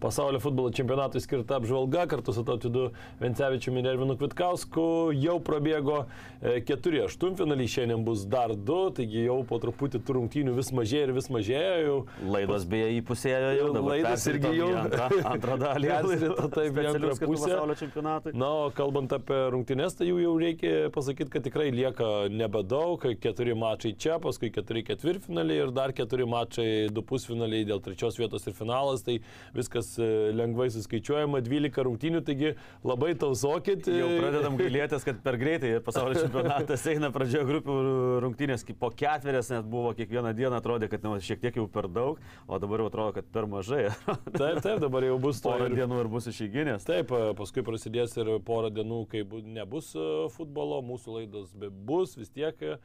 pasaulio futbolo čempionatui skirta apžvalga kartu su Tautidu Vencevičiumi ir Ervinu Kvitkausku. Jau prabėgo e, keturi aštuntfinaliai, šiandien bus dar du, taigi jau po truputį tų rungtynių vis mažėja ir vis mažėja. Jau. Laidos beje įpusėjo jau, dabar Laidas irgi jau antrą, antrą dalį. Persirito taip į antrą pusę. Pasaulio čempionatui. Na, o kalbant apie rungtynes, tai jų jau reikia pasakyti, kad tikrai lieka nebedaug. Keturi mačai čia, paskui keturi ketvirtfinaliai ir dar keturi mačai du pusfinaliai dėl trečios vietos ir finalas. Tai viskas e, lengvai suskaičiuojama, 12 rungtynių, taigi labai tausokit. Jau pradedam gailėtis, kad per greitai pasaulio čempionatas eina pradžioje grupių rungtynės, po ketverės net buvo kiekvieną dieną, atrodė, kad nu, šiek tiek jau per daug, o dabar jau atrodo, kad per mažai. Taip, taip, dabar jau bus to. Porą ir- dienų ir bus išeiginės. Taip, e, paskui prasidės ir porą dienų, kai bu- nebus e, futbolo, mūsų laidos bus, vis tiek e,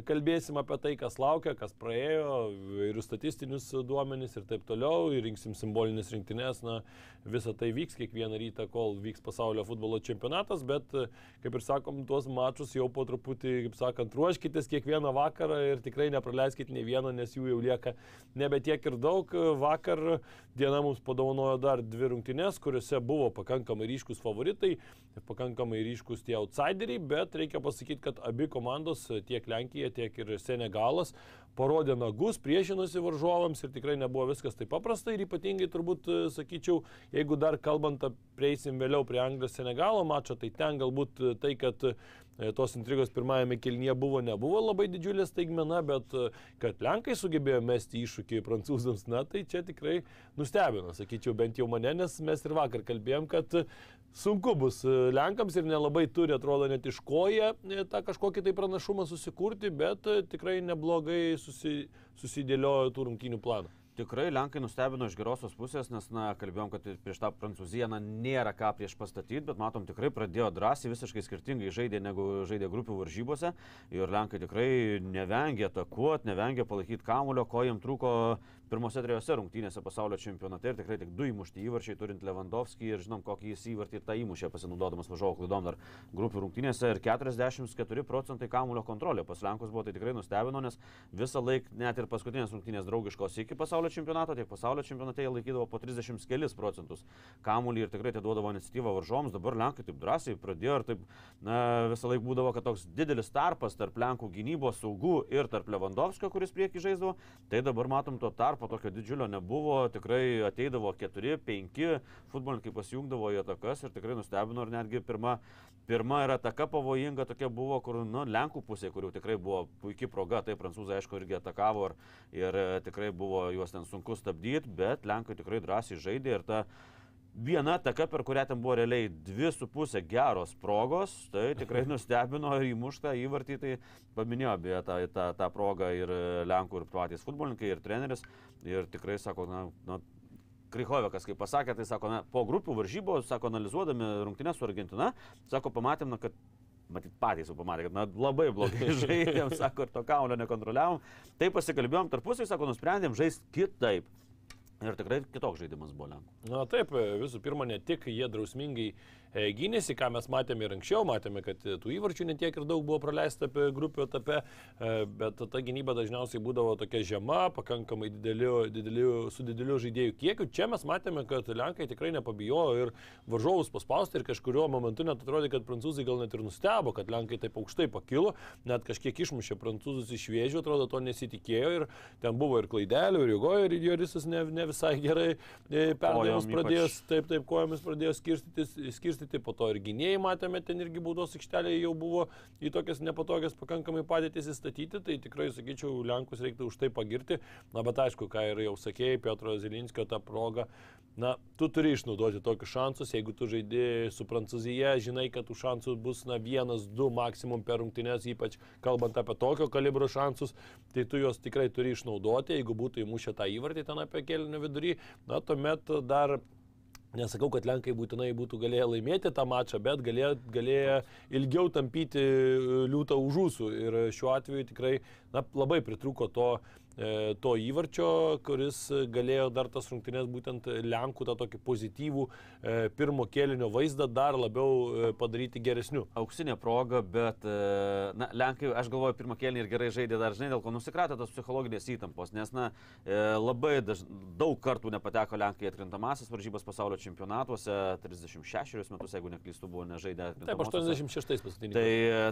kalbėsim apie tai, kas laukia, kas praėjo, ir statistinius duomenys ir taip toliau, ir rinksim simbolinės rinktinės, na, visa tai vyks kiekvieną rytą, kol vyks pasaulio futbolo čempionatas, bet, kaip ir sakom, tuos mačus jau po truputį, kaip sakant, ruoškitės kiekvieną vakarą ir tikrai nepraleiskit nei vieno, nes jų jau lieka nebe tiek ir daug. Vakar diena mums padovanojo dar dvi rungtynės, kuriuose buvo pakankamai ryškus favoritai, pakankamai ryškus tie outsideriai, bet reikia pasakyti, kad abi komandos, tiek Lenkija, tiek ir Senegalas, parodė nagus, priešinosi varžovams ir tikrai nebuvo viskas taip paprasta ir ypatingai turbūt, e, sakyčiau, jeigu dar kalbant, prieisim vėliau prie Anglijos Senegalo mačo, tai ten galbūt e, tai, kad e, tos intrigos pirmajame kilnyje buvo, nebuvo labai didžiulė staigmena, bet kad Lenkai sugebėjo mesti iššūkį prancūzams, na tai čia tikrai nustebino, sakyčiau, bent jau mane, nes mes ir vakar kalbėjom, kad sunku bus e, Lenkams ir nelabai turi, atrodo, net iš koja e, tą kažkokį tai pranašumą susikurti, bet e, tikrai neblogai susi, susidėliojo tų rungtynių planą. Tikrai Lenkai nustebino iš gerosios pusės, nes, na, kalbėjom, kad prieš tą Prancūziją, na, nėra ką prieš pastatyti, bet matom, tikrai pradėjo drąsiai, visiškai skirtingai žaidė negu žaidė grupių varžybose. Ir Lenkai tikrai nevengė atakuoti, nevengė palaikyti kamulio, ko jiems trūko pirmose trijose rungtynėse pasaulio čempionate. Ir tikrai tik du įmušti įvarčiai turint Lewandowski ir žinom, kokį jis įvartį tą įmušė pasinaudodamas važiavo klaidom dar grupių rungtynėse. Ir 44 procentai kamulio kontrolė pas Lenkus buvo, tai tikrai nustebino, nes visą laiką, net ir paskutinės rungtynės draugiškos iki pasaulio čempionato, tiek pasaulio čempionate jie laikydavo po 30 kelis procentus kamulį ir tikrai atiduodavo iniciatyvą varžoms. Dabar Lenkai taip drąsiai pradėjo ir taip na, visą laiką būdavo, kad toks didelis tarpas tarp Lenkų gynybos saugų ir tarp Lewandowskio, kuris prieki žaisdavo. Tai dabar matom to tarpo tokio didžiulio nebuvo, tikrai ateidavo 4-5 futbolininkai pasijungdavo į atakas ir tikrai nustebino ir netgi pirma, pirma ir ataka pavojinga tokia buvo, kur nu, Lenkų pusė, kur jau tikrai buvo puikia proga, tai prancūzai aišku irgi atakavo ir, ir tikrai buvo juos ten sunku stabdyti, bet Lenkai tikrai drąsiai žaidė ir ta Viena ataka, per kurią ten buvo realiai dvi su pusė geros progos, tai tikrai nustebino ir įmuštą įvartį, tai paminėjo beje tą, tą, tą progą ir Lenkų, ir patys futbolininkai, ir treneris. Ir tikrai sako, na, na Krychovekas, kaip pasakė, tai sako, na, po grupių varžybų, sako, analizuodami rungtynės su Argentina, sako, pamatėm, na, kad Matyt, patys jau pamatė, kad na, labai blogai žaidėm, sako, ir to kaulio nekontroliavom. Tai pasikalbėjom tarpusai, sako, nusprendėm žaisti kitaip. Ir tikrai kitoks žaidimas buvo Lenkų. Na taip, visų pirma, ne tik jie drausmingai e, gynėsi, ką mes matėme ir anksčiau, matėme, kad e, tų įvarčių netiek ir daug buvo praleista apie grupių etape, e, bet ta gynyba dažniausiai būdavo tokia žema, pakankamai dideliu, dideliu, su dideliu žaidėjų kiekiu. Čia mes matėme, kad Lenkai tikrai nepabijojo ir varžovus paspausti ir kažkurio momentu net atrodė, kad prancūzai gal net ir nustebo, kad Lenkai taip aukštai pakilo, net kažkiek išmušė prancūzus iš vėžių, atrodo, to nesitikėjo ir ten buvo ir klaidelių, ir jėgojo, ir Jorisas ne, ne visai gerai e, perdavimus Kojom pradėjo, taip, taip, kojomis pradėjo skirstyti, skirstyti, po to ir gynėjai matėme, ten irgi baudos aikštelėje jau buvo į tokias nepatogias pakankamai padėtis įstatyti, tai tikrai, sakyčiau, Lenkus reiktų už tai pagirti. Na, bet aišku, ką ir jau sakėjai, Piotro Zilinskio tą progą, na, tu turi išnaudoti tokius šansus, jeigu tu žaidži su Prancūzija, žinai, kad tų šansų bus, na, vienas, du maksimum per rungtynės, ypač kalbant apie tokio kalibro šansus, tai tu juos tikrai turi išnaudoti, jeigu būtų įmušę tą įvartį ten apie kelnių vidurį, na, tuomet dar Nesakau, kad Lenkai būtinai būtų galėję laimėti tą mačą, bet galėjo, galėjo ilgiau tampyti e, liūtą už ūsų. Ir šiuo atveju tikrai na, labai pritruko to, e, to įvarčio, kuris galėjo dar tas rungtynės būtent Lenkų tą tokį pozityvų e, pirmo kėlinio vaizdą dar labiau e, padaryti geresniu. auksinė proga, bet, e, na, Lenkai, aš galvoju, pirmą kėlinį ir gerai žaidė dar, žinai, dėl ko nusikratė tos psichologinės įtampos, nes, na, e, labai daž, daug kartų nepateko Lenkai atkrintamasis varžybas pasaulio čempionatuose, 36 metus, jeigu neklystu, buvo nežaidę. Taip, atkrintamosiose. 86 paskutinį. Tai,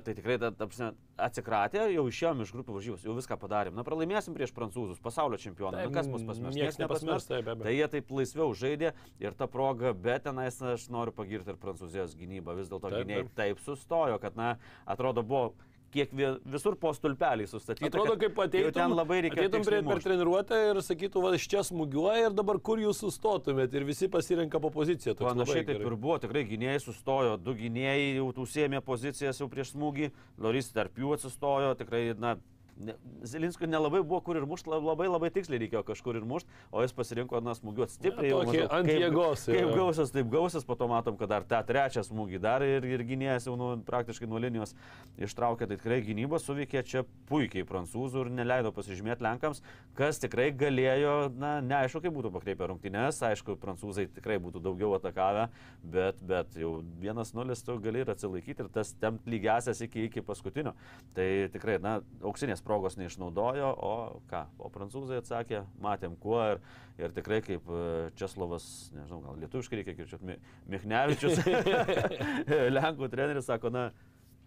tai tikrai, ta, ta, atsikratė, jau išėjom iš grupių varžybos, jau viską padarėm. Na, pralaimėsim prieš prancūzus, pasaulio čempioną. Taip, Na, kas mus pasmers? Niekas nepasmers. taip, be abejo. Tai jie taip laisviau žaidė ir ta proga, bet tenais aš noriu pagirti ir prancūzijos gynybą. Vis dėlto gynėjai taip. sustojo, kad, na, atrodo, buvo kiek vi- visur po stulpeliai sustatyti. Atrodo, kaip ateitum, ten labai reikia. ateitum prie, per treniruotę ir sakytų, va, iš čia smūgiuoja ir dabar kur jūs sustotumėt ir visi pasirenka po poziciją. Panašiai taip ir buvo, tikrai gynėjai sustojo, du gynėjai jau užsėmė pozicijas jau prieš smūgį, Loris tarp jų atsistojo, tikrai, na, ne, Zelinskui nelabai buvo kur ir mušt, labai labai tiksliai reikėjo kažkur ir mušt, o jis pasirinko, na, smūgiuoti stipriai. Tokį maždaug ant kaip- jėgos, Kaip jo. gausias, taip gausias, po to matom, kad dar tą trečią smūgį dar ir, ir gynėjas jau nu, praktiškai nuo linijos ištraukė, tai tikrai gynyba suveikė čia puikiai prancūzų ir neleido pasižymėti Lenkams, kas tikrai galėjo, na, neaišku, kaip būtų pakreipę rungtynės, aišku, prancūzai tikrai būtų daugiau atakavę, bet, bet jau 1-0 tu gali ir atsilaikyti ir tas tempt lygiasias iki, iki paskutinio. Tai tikrai, na, auksinės progos neišnaudojo, o ką, o prancūzai atsakė, matėm kuo ir, ir tikrai kaip e, Česlovas, nežinau, gal lietuviškai reikia kirčiuoti, Michnevičius, Lenkų treneris sako, na,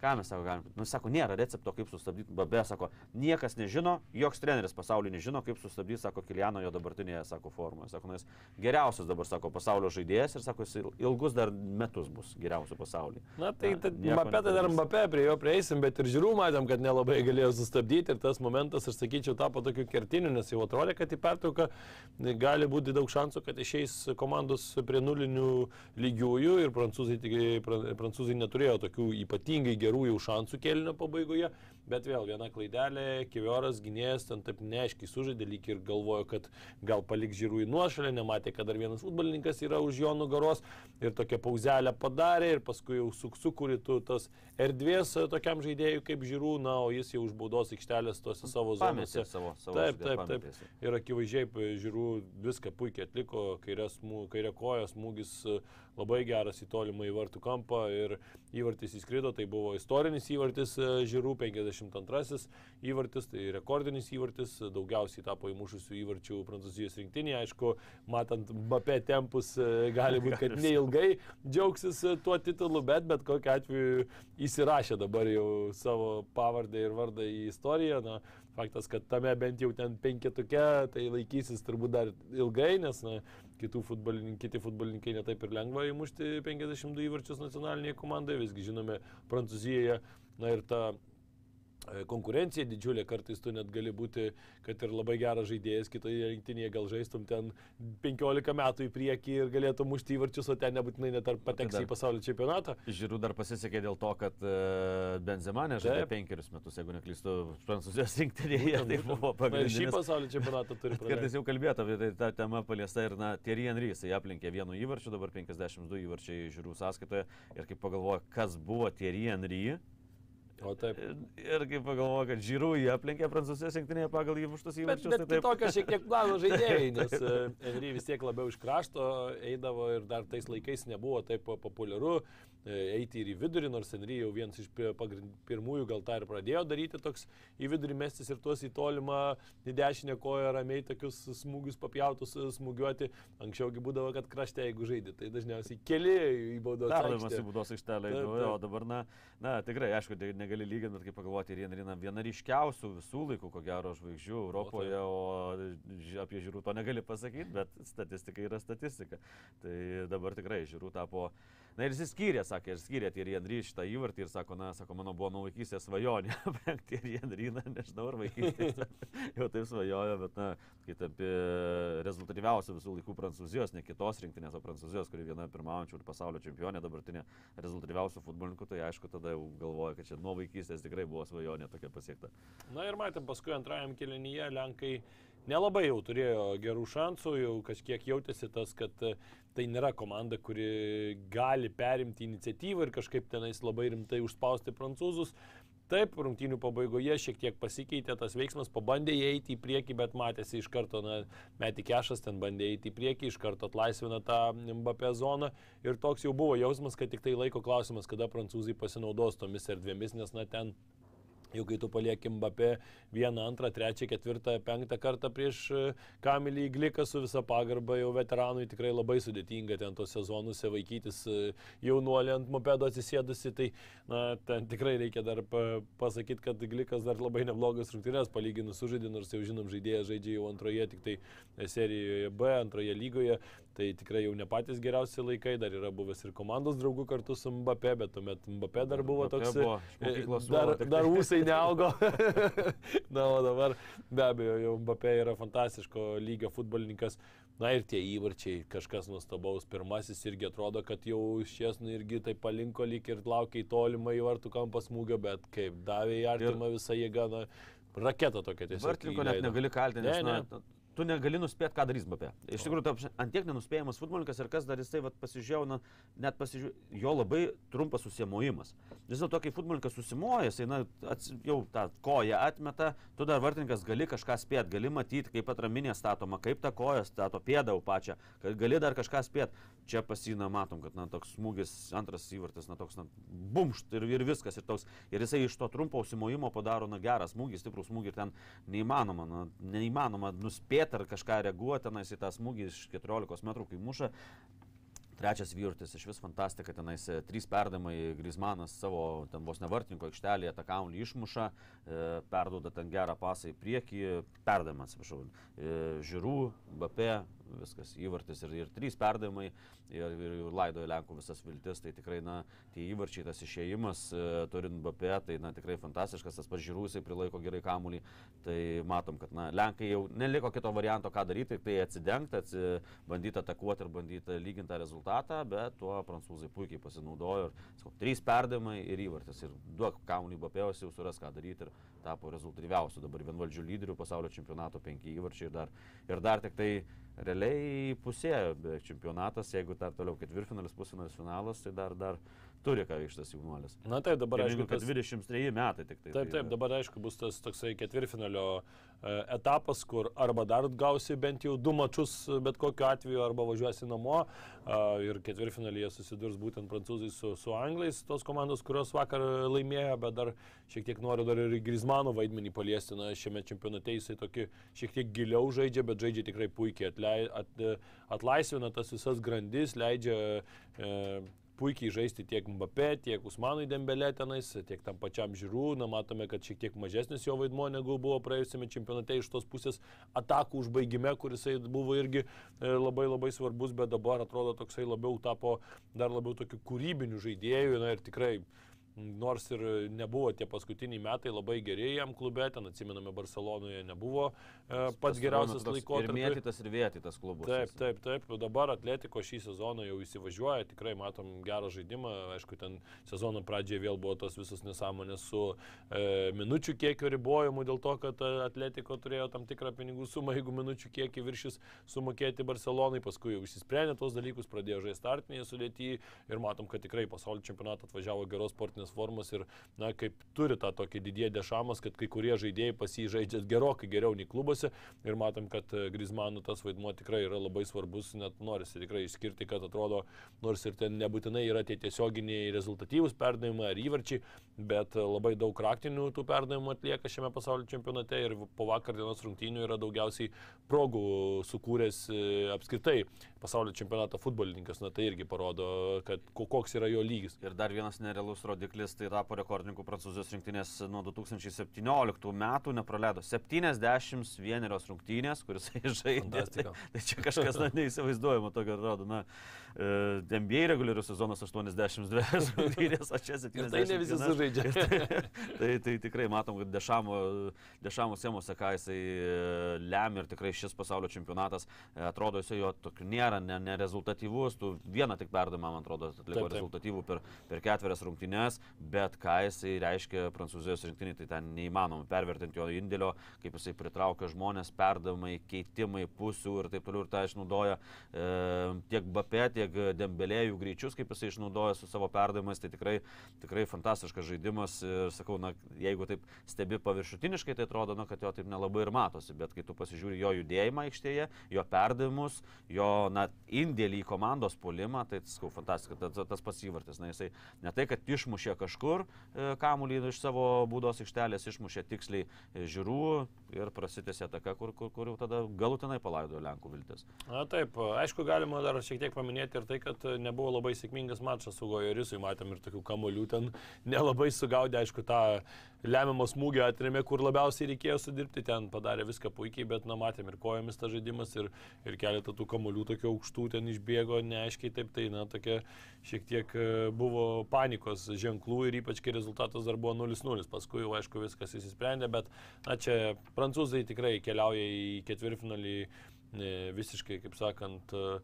ką mes sako galim, nu, sako, nėra recepto, kaip sustabdyti, babė, sako, niekas nežino, joks treneris pasaulyje nežino, kaip sustabdyti, sako, Kiliano jo dabartinėje, sako, formoje, sako, na, jis geriausias dabar, sako, pasaulio žaidėjas ir, sako, jis il- ilgus dar metus bus geriausiu pasaulyje. Na tai Mbappé tai dar. Mbappé, prie jo prieisim, bet ir žiūrų matėm, kad nelabai galėjo sustabdyti ir tas momentas, aš sakyčiau, tapo tokiu kertiniu, nes jau atrodė, kad į pertrauką gali būti daug šansų, kad išeis komandos prie nulinių lygiųjų ir prancūzai, prancūzai neturėjo tokių ypatingai gerų jau šansų kelnio pabaigoje. Bet vėl viena klaidelė, Kivioras gynėjas ten taip neaiškiai sužaidė, lyg ir galvojo, kad gal paliks žiūrų į nuošalę, nematė, kad dar vienas futbolininkas yra už jo nugaros ir tokią pauzelę padarė ir paskui jau suk- sukūrė tu tas erdvės tokiam žaidėjui kaip žiūrų, na, o jis jau už baudos aikštelės tuose savo zonose. Savo, savo Taip, taip, taip. Ir akivaizdžiai žiūrų viską puikiai atliko, kairė, kairė koja smūgis labai geras į tolimą į vartų kampą ir įvartis įskrido, tai buvo istorinis įvartis e, žiūrų, 52 įvartis, tai rekordinis įvartis, daugiausiai tapo įmušusių įvarčių Prancūzijos rinktinėje, aišku, matant Mbappé tempus, e, gali būti, kad neilgai džiaugsis e, tuo titulu, bet bet kokiu atveju įsirašė dabar jau savo pavardę ir vardą į istoriją. Na, faktas, kad tame bent jau ten penketuke, tai laikysis turbūt dar ilgai, nes na, kitų futbolininkų, kiti futbolininkai netaip ir lengva įmušti 52 įvarčius nacionalinėje komandoje, visgi žinome, Prancūzijoje, na ir ta konkurencija didžiulė, kartais tu net gali būti, kad ir labai geras žaidėjas, kitoje rinktinėje gal žaistum ten 15 metų į priekį ir galėtum mušti įvarčius, o ten nebūtinai net ar pateksi dar- į pasaulio čempionatą. Žiūrų dar pasisekė dėl to, kad uh, Benzema nežaidė penkerius metus, jeigu neklystu, Prancūzijos rinktinėje. Tai buvo. Na ir šį pagrindinis. pasaulio čempionatą turi Kartais pradėti. jau kalbėta, tai ta tema paliesta ir, na, Thierry Henry, jisai aplenkė vienu įvarčiu, dabar 52 įvarčiai žiūrų sąskaitoje. Ir kai pagalvoju, kas buvo Thierry Henry, O taip. ir kai pagalvoju, kad žiūrų jį aplenkė Prancūzijos rinktinėje pagal įmuštus Bet, įvarčius, bet tai taip. kitokio šiek tiek plano žaidėjai, nes e, Henry vis tiek labiau iš krašto eidavo ir dar tais laikais nebuvo taip populiaru eiti ir į vidurį, nors Henry jau vienas iš pirmųjų gal tą ir pradėjo daryti, toks į vidurį mestis ir tuos į tolimą į dešinę koją ramiai tokius smūgius papjautus e, smūgiuoti. Anksčiaugi būdavo, kad krašte jeigu žaidži, tai dažniausiai keli į baudos Perdavimas aikštę. į būdos aikštelę, o dabar, na, na, tikrai, aišku, tai negali lyginti, bet kaip pagalvoti, ir Henry, na, viena ryškiausių visų laikų, ko gero, žvaigždžių Europoje, o ž- apie žiūrų to negali pasakyti, bet statistika yra statistika. Tai dabar tikrai žiūrų tapo Na ir jis skyrė, sakė, ir skyrė Thierry Henry šitą įvartį ir sako, na, sako, mano buvo nuo vaikystės svajonė, aprengti Thierry Henry, na, nežinau, ar vaikystės jau taip svajojo, bet, na, kai tampi rezultatyviausių visų laikų Prancūzijos, ne kitos rinktinės, o Prancūzijos, kuri viena pirmaujančių ir pasaulio čempionė, dabartinė rezultatyviausių futbolininkų, tai aišku, tada jau galvoja, kad čia nuo vaikystės tikrai buvo svajonė tokia pasiekta. Na ir matėm, paskui antrajam kelinyje Lenkai nelabai jau turėjo gerų šansų, jau kažkiek jautėsi tas, kad tai nėra komanda, kuri gali perimti iniciatyvą ir kažkaip tenais labai rimtai užspausti prancūzus. Taip, rungtynių pabaigoje šiek tiek pasikeitė tas veiksmas, pabandė eiti į priekį, bet matėsi iš karto, na, Meti Kešas ten bandė eiti į priekį, iš karto atlaisvina tą Mbappé zoną ir toks jau buvo jausmas, kad tik tai laiko klausimas, kada prancūzai pasinaudos tomis erdvėmis, nes, na, ten Jau kai tu palieki Mbappé vieną, antrą, trečią, ketvirtą, penktą kartą prieš e, Kamilį Gliką su visa pagarba, jau veteranui tikrai labai sudėtinga ten tos sezonuose vaikytis e, jaunuolį ant mopedo atsisėdusi, tai na, ten tikrai reikia dar pasakyti, kad Glikas dar labai neblogas rungtynės palyginus sužaidė, nors jau žinom, žaidėjas žaidžia jau antroje, tik tai serijoje B, antroje lygoje, tai tikrai jau ne patys geriausi laikai, dar yra buvęs ir komandos draugų kartu su Mbappé, bet tuomet Mbappé dar buvo toks... buvo, e, dar, dar ūsai neaugo. Na, o dabar be abejo, jau Mbappé yra fantastiško lygio futbolininkas. Na ir tie įvarčiai, kažkas nuostabaus. Pirmasis irgi atrodo, kad jau šiesnu irgi tai palinko lyg ir laukia į tolimą į vartų kampą smūgio, bet kaip davė į artimą visą jėgą, na, raketa tokia tiesiog. Vartininko net negali kaltinti, Ne, ne, ne. Tu negali nuspėti, ką darys Mbappé. Iš tikrųjų, antiek nenuspėjamas futbolininkas ir kas dar jisai pasižiūrėjo, net pasižiūrėjo, jo labai trumpas susimojimas. Vis dėlto, kai futbolininkas susimoja, jisai na, ats, jau tą koją atmeta, tu dar vartininkas gali kažką spėti, gali matyti, kaip atraminė statoma, kaip ta koja stato pėdą jau pačią, kad gali dar kažką spėti. Čia pasina, matom, kad na, toks smūgis, antras įvartis, na, toks, na, bumšt ir, ir viskas. Ir, toks, ir jisai iš to trumpo užsimojimo padaro, na, gerą smūgį, stiprų smūgį ir ten neįmanoma, na, neįmanoma nuspėti ar kažką reaguoti tenais į tą smūgį iš 14 metrų, kai muša. Trečias vyrtis, iš vis fantastika, tenais e, trys perdamai, Grismanas savo ten vos nevartininko aikštelėje tą kaunį išmuša, e, perduoda ten gerą pasą į priekį, perdamą, atsiprašau, e, Žiūrų, Bapė, viskas įvartis ir, ir trys perdavimai ir, ir, laidoja Lenkų visas viltis, tai tikrai, na, tie įvarčiai, tas išėjimas, e, turint Bapė, tai, na, tikrai fantastiškas, tas jisai prilaiko gerai kamuolį, tai matom, kad, na, Lenkai jau neliko kito varianto, ką daryti, tai atsidengti, atsi, bandyti atakuoti ir bandyti lyginti tą rezultatą, bet tuo prancūzai puikiai pasinaudojo ir, sakau, trys perdavimai ir įvartis. Ir duok kamuolį Bapėjos jau suras ką daryti ir tapo rezultatyviausiu dabar vienvaldžių lyderių pasaulio čempionato penki įvarčiai ir dar, ir dar tik tai realiai pusėjo čempionatas, jeigu dar toliau ketvirtfinalis, pusfinalis, finalas, tai dar, dar turi ką veikti tas jaunuolis. Na taip, dabar aišku, kad tas... 23 metai tik tai. Taip, taip, dabar aišku bus tas toksai ketvirfinalio e, etapas, kur arba dar gausi bent jau du mačius bet kokiu atveju, arba važiuosi namo a, ir ketvirfinalyje susidurs būtent prancūzai su, su anglais, tos komandos, kurios vakar laimėjo, bet dar šiek tiek noriu dar ir Grizmano vaidmenį paliesti, na, šiame čempionate jisai tokį šiek tiek giliau žaidžia, bet žaidžia tikrai puikiai, atlei, at, atlaisvina tas visas grandis, leidžia e, puikiai žaisti tiek Mbappé, tiek Usmanui Dembelė tenais, tiek tam pačiam Žiūrų. Na, matome, kad šiek tiek mažesnis jo vaidmuo negu buvo praėjusiame čempionate iš tos pusės atakų užbaigime, kuris buvo irgi e, labai labai svarbus, bet dabar atrodo toksai labiau tapo dar labiau tokiu kūrybiniu žaidėju. Na ir tikrai Nors ir nebuvo tie paskutiniai metai labai geri jam klube, ten atsimename Barcelonoje nebuvo e, pats geriausias Ir laikotarpis. mėtytas ir vėtytas klubas. Taip, taip, taip. Dabar Atletiko šį sezoną jau įsivažiuoja, tikrai matom gerą žaidimą. Aišku, ten sezono pradžioje vėl buvo tos visos nesąmonės su e, minučių kiekio ribojimu, dėl to, kad Atletiko turėjo tam tikrą pinigų sumą, jeigu minučių kiekį viršys sumokėti Barcelonai, paskui jau išsisprendė tos dalykus, pradėjo žaisti startinėje sudėtyje ir matom, kad tikrai pasaulio čempionatą atvažiavo geros sportinės formos ir, na, kaip turi tą tokį didėję dešamas, kad kai kurie žaidėjai pasižaidžia gerokai geriau nei klubuose ir matom, kad Grizmanų tas vaidmuo tikrai yra labai svarbus, net norisi tikrai išskirti, kad atrodo, nors ir ten nebūtinai yra tie tiesioginiai rezultatyvūs perdavimai ar įvarčiai, bet labai daug praktinių tų perdavimų atlieka šiame pasaulio čempionate ir po vakar dienos rungtynių yra daugiausiai progų sukūręs e, apskritai pasaulio čempionato futbolininkas, na tai irgi parodo, kad koks yra jo lygis. Ir dar vienas nerealus rodiklis Anglis tai tapo rekordininku Prancūzijos rinktinės nuo 2017 metų, nepraleido 71 rungtynės, kuris žaidė. Tai, tai čia kažkas neįsivaizduojama, tokio atrodo, na, NBA reguliarius sezonas 82 rungtynės, o čia 70. Ir tai ne visi sužaidžia. tai, tai tikrai matom, kad dešamo, dešamo semose, ką jisai e, lemia ir tikrai šis pasaulio čempionatas e, atrodo, jisai jo tokiu nėra, ne- nerezultatyvus, tu vieną tik perdavimą, man atrodo, atliko rezultatyvų per, per ketverias rungtynes, bet ką jisai reiškia Prancūzijos rinktinį, tai ten neįmanoma pervertinti jo indėlio, kaip jisai pritraukia žmonės, perdavimai, keitimai pusių ir taip toliau ir tą išnaudoja e, tiek Bapė, tiek Dembelėjų greičius, kaip jisai išnaudoja su savo perdavimais, tai tikrai, tikrai fantastiškas žaidimas. Ir sakau, na, jeigu taip stebi paviršutiniškai, tai atrodo, na, kad jo taip nelabai ir matosi, bet kai tu pasižiūri jo judėjimą aikštėje, jo perdavimus, jo, na, indėlį į komandos polimą, tai, sakau, fantastika, tas, tas pats įvartis, na, jisai ne tai, kad išmušė kažkur e, kamuolį iš savo būdos aikštelės, išmušė tiksliai e, žiūrų ir prasitėsi ataka, kur, kur, kur jau tada galutinai palaidojo Lenkų viltis. Na taip, aišku, galima dar šiek tiek paminėti ir tai, kad nebuvo labai sėkmingas mačas su Gojorisui, matėm ir tokių kamolių ten nelabai sugaudė, aišku, tą lemiamą smūgį atrėmė, kur labiausiai reikėjo sudirbti, ten padarė viską puikiai, bet, na, matėm ir kojomis tą žaidimas ir, ir keletą tų kamolių tokių aukštų ten išbėgo, neaiškiai taip, tai, na, tokia šiek tiek e, buvo panikos ženklų ir ypač kai rezultatas dar buvo 0-0, paskui jau, aišku, viskas įsisprendė, bet, na, čia prancūzai tikrai keliauja į ketvirtfinalį e, visiškai, kaip sakant, e,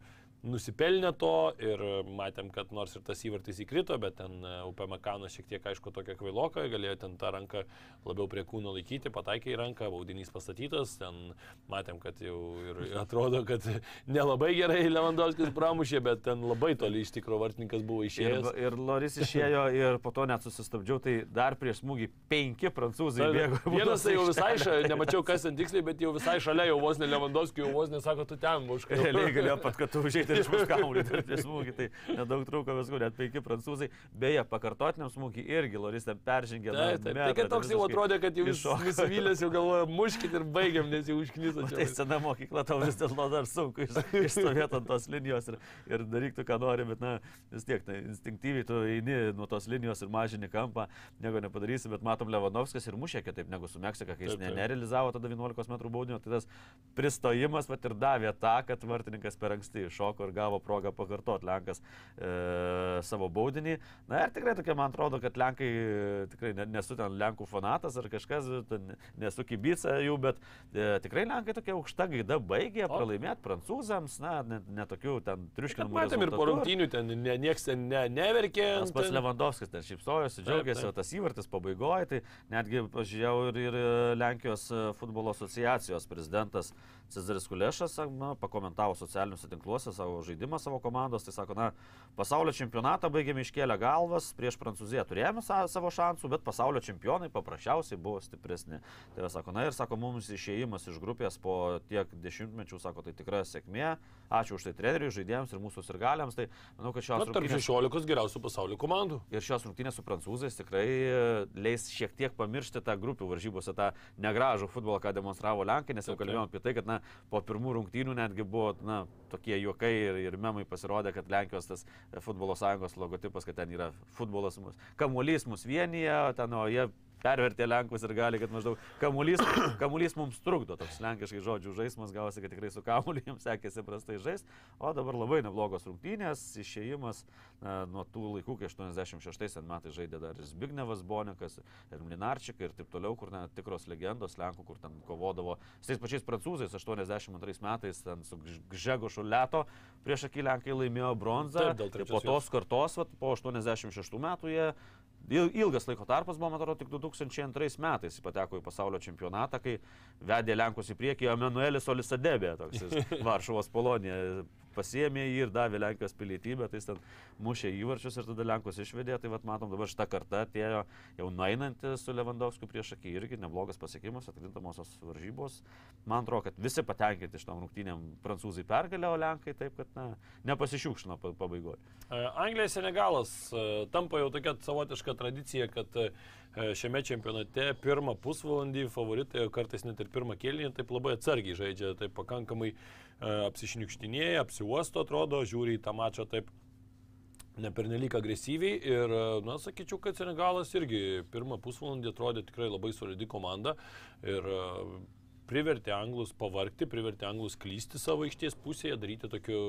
nusipelnė to ir matėm, kad nors ir tas įvartis įkrito, bet ten e, Upamekanas šiek tiek, aišku, tokia kvailoka, galėjo ten tą ranką labiau prie kūno laikyti, pataikė į ranką, baudinys pastatytas, ten matėm, kad jau ir atrodo, kad nelabai gerai Lewandowskis pramušė, bet ten labai toli iš tikrųjų vartininkas buvo Ir, išėjęs. ir Loris išėjo ir po to net susistabdžiau, tai dar prieš smūgį penki prancūzai bėgo. į Vienas tai jau visai, aikštelę. ša, nemačiau kas ten tiksliai, bet jau visai šalia, jau vos ne Lewandowski, jau vos nesako, tu ten muškai. Realiai galėjo pat, kad tu užėjai ir išmuš kamuolį prieš smūgį, tai nedaug trūko viskų, net penki prancūzai. Beje, pakartotiniam smūgį irgi Loris ten peržengė. Taip, taip. Tai metrą, kad toks jau atrodė, kad jau nusivylęs, jau galvoja, muškit ir baigiam, nes jau užknyso Tai čia. sena mokykla tau vis dėlto dar sunku iš- išstovėti ant tos linijos ir, ir daryk tu, ką nori, bet na, vis tiek, tai instinktyviai tu eini nuo tos linijos ir mažini kampą, nieko nepadarysi, bet matom Levanovskas ir mušė kitaip negu su Meksika, kai jis Taip, taip. nerealizavo tada 11 m baudinio, tai tas pristojimas pat ir davė tą, kad vartininkas per anksti iššoko ir gavo progą pakartoti Lenkas e, savo baudinį. Na ir tikrai tokia, man atrodo, kad Lenkai, e, tikrai ne, nesu ten Lenkų fanatas ar kažkas, nesu kibica jų, bet e, tikrai Lenkai tokia aukšta gaida baigė pralaimėti prancūzams, na, netokių ne ten triuškinamų. Matėm ir po rungtynių ten ne, nieks ten ne, neverkė. Tas pats ten- Lewandowskis ten šypsojosi, džiaugiasi, o tas įvartis pabaigoje, tai netgi pažiūrėjau ir, ir Lenkijos e, futbolo asociacijos prezidentas Cezaris Kulešas na, pakomentavo socialiniuose tinkluose savo žaidimą savo komandos, tai sako, na, pasaulio čempionatą baigėme iškėlę galvas, prieš Prancūziją turėjome sa- savo šansų, bet pasaulio čempionai paprasčiausiai buvo stipresni. Tai va, sako, na ir sako, mums išėjimas iš grupės po tiek dešimtmečių, sako, tai tikra sėkmė. Ačiū už tai treneriui, žaidėjams ir mūsų sirgaliams. Tai manau, kad Na, šios tarp rungtynės- 16 geriausių pasaulio komandų. Ir šios rungtynės su prancūzais tikrai e, leis šiek tiek pamiršti tą grupių varžybose, tą negražų futbolą, ką demonstravo Lenkai, nes jau kalbėjome apie tai, kad na, po pirmų rungtynių netgi buvo na, tokie juokai ir, ir memai pasirodė, kad Lenkijos tas futbolo sąjungos logotipas, kad ten yra futbolas, mus, kamuolys mus vienyje, ten o jie pervertė Lenkus ir gali, kad maždaug kamuolys, kamuolys mums trukdo, toks lenkiškai žodžių žaidimas gavosi, kad tikrai su kamuoliu jiems sekėsi prastai žaisti, o dabar labai neblogos rungtynės, išėjimas na, nuo tų laikų, kai 86 metais žaidė dar ir Zbignevas Bonikas, ir Mlinarčikai ir taip toliau, kur na, tikros legendos Lenkų, kur ten kovodavo su tais pačiais prancūzais 82 metais, ten su Gžegošu Leto. Prieš akį Lenkai laimėjo bronzą, Taip, tai po tos kartos, vat, po 86 metų jie Ilgas laiko tarpas buvo, man atrodo, tik 2002 metais jis pateko į pasaulio čempionatą, kai vedė Lenkus į priekį Emanuelis Olisadebė, toks Varšuvos Polonija. Pasiemė jį ir davė Lenkijos pilietybę, tai jis ten mušė įvarčius ir tada Lenkus išvedė. Tai vad matom, dabar šitą kartą atėjo jau nueinanti su Lewandowskiu prieš akį irgi neblogas pasiekimas, atkrintamosios varžybos. Man atrodo, kad visi patenkinti iš tom rungtynėm prancūzai pergalė, o Lenkai taip, kad na, nepasišiukšino pa- pabaigoje. Anglija Senegalas e, tampa jau tokia savotiška tradicija, kad e, šiame čempionate pirmą pusvalandį favoritai, kartais net ir pirmą kėlinį, taip labai atsargiai žaidžia, taip pakankamai e, apsišniukštinėja, apsiuosto atrodo, žiūri į tą mačą taip nepernelyg agresyviai ir, na, sakyčiau, kad Senegalas irgi pirmą pusvalandį atrodė tikrai labai solidi komanda ir e, privertė anglus pavarkti, privertė anglus klysti savo aikštės pusėje, daryti tokių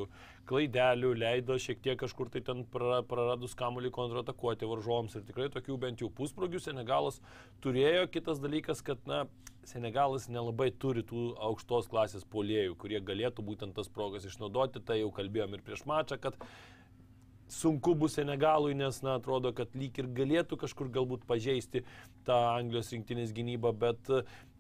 klaidelių, leido šiek tiek kažkur tai ten pra- praradus kamuolį kontratakuoti varžovams ir tikrai tokių bent jau pusprogių Senegalas turėjo. Kitas dalykas, kad, na, Senegalas nelabai turi tų aukštos klasės polėjų, kurie galėtų būtent tas progas išnaudoti, tai jau kalbėjom ir prieš mačą, kad sunku bus Senegalui, nes, na, atrodo, kad lyg ir galėtų kažkur galbūt pažeisti tą Anglijos rinktinės gynybą, bet,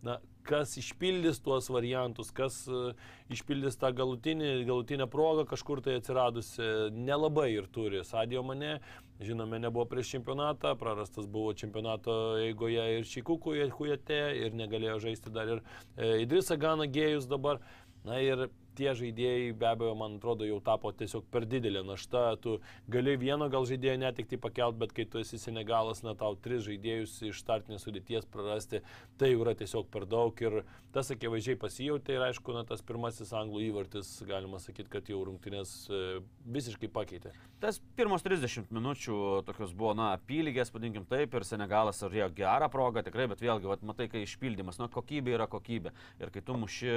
na, kas išpildys tuos variantus, kas e, išpildys tą galutinį, galutinę progą kažkur tai atsiradusi, nelabai ir turi. Sadio mane, žinome, nebuvo prieš čempionatą, prarastas buvo čempionato eigoje ir Šikukų Hujate ir negalėjo žaisti dar ir e, Idrisa Gana Gėjus dabar. Na ir tie žaidėjai be abejo, man atrodo, jau tapo tiesiog per didelė našta. Tu gali vieno gal žaidėjo netikti pakelt, bet kai tu esi Senegalas, na tau tris žaidėjus iš startinės sudėties prarasti, tai jau yra tiesiog per daug. Ir tas akivaizdžiai pasijauti ir aišku, na tas pirmasis anglų įvartis, galima sakyti, kad jau rungtynės e, visiškai pakeitė. Tas pirmos 30 minučių tokios buvo, na, apylygės, vadinkim taip, ir Senegalas turėjo gerą progą tikrai, bet vėlgi, vat, matai, kai išpildymas, na, kokybė yra kokybė. Ir kai tu muši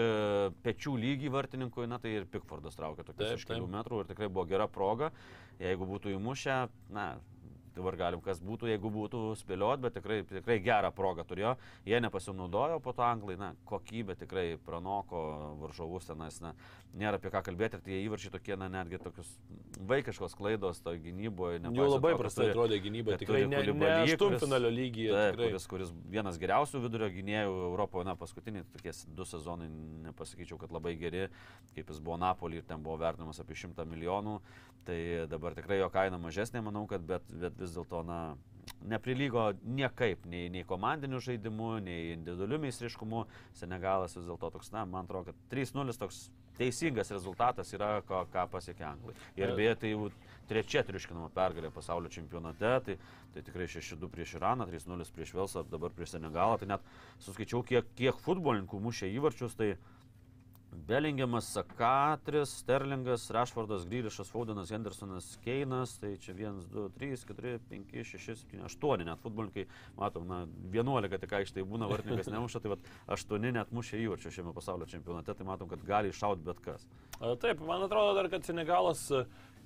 pečių lygį vartininkui, na, tai ir Pikfordas traukia tokius iš kelių metrų ir tikrai buvo gera proga. Jeigu būtų įmušę, na, dabar galim kas būtų, jeigu būtų spėliot, bet tikrai, tikrai gerą progą turėjo. Jie nepasinaudojo, po to anglai, na, kokybė tikrai pranoko varžovus tenais, na, nėra apie ką kalbėti ir tie įvarčiai tokie, na, netgi tokius vaikiškos klaidos to gynyboje. Jau labai prastai atrodė gynyba, tikrai ne, ne aštuntfinalio lygyje. Taip, tikrai. kuris, kuris vienas geriausių vidurio gynėjų Europoje, na, paskutiniai tokie du sezonai, nepasakyčiau, kad labai geri, kaip jis buvo Napolį ir ten buvo vertinamas apie 100 milijonų, tai dabar tikrai jo kaina mažesnė, manau, kad bet, bet vis dėlto, na, neprilygo niekaip, nei, nei komandiniu žaidimu, nei individualiu meistriškumu. Senegalas vis dėlto toks, na, man atrodo, kad 3-0 toks teisingas rezultatas yra, ko, ką pasiekė Anglai. Ir beje, tai jau trečia triuškinama pergalė pasaulio čempionate, tai, tai tikrai 6-2 prieš Iraną, 3-0 prieš Velsą, dabar prieš Senegalą. Tai net suskaičiau, kiek, kiek futbolininkų mušė įvarčius, tai Belingiamas, Sakatris, Sterlingas, Rashfordas, Grilišas, Faudenas, Hendersonas, Keinas, tai čia 1, 2, 3, 4, 5, 6, 7, 8 net futbolininkai, matom, na, 11 tik aikštai būna, vartininkas nemuša, tai vat 8 net mušė įvarčių šiame pasaulio čempionate, tai matom, kad gali iššaut bet kas. Taip, man atrodo dar, kad Senegalas,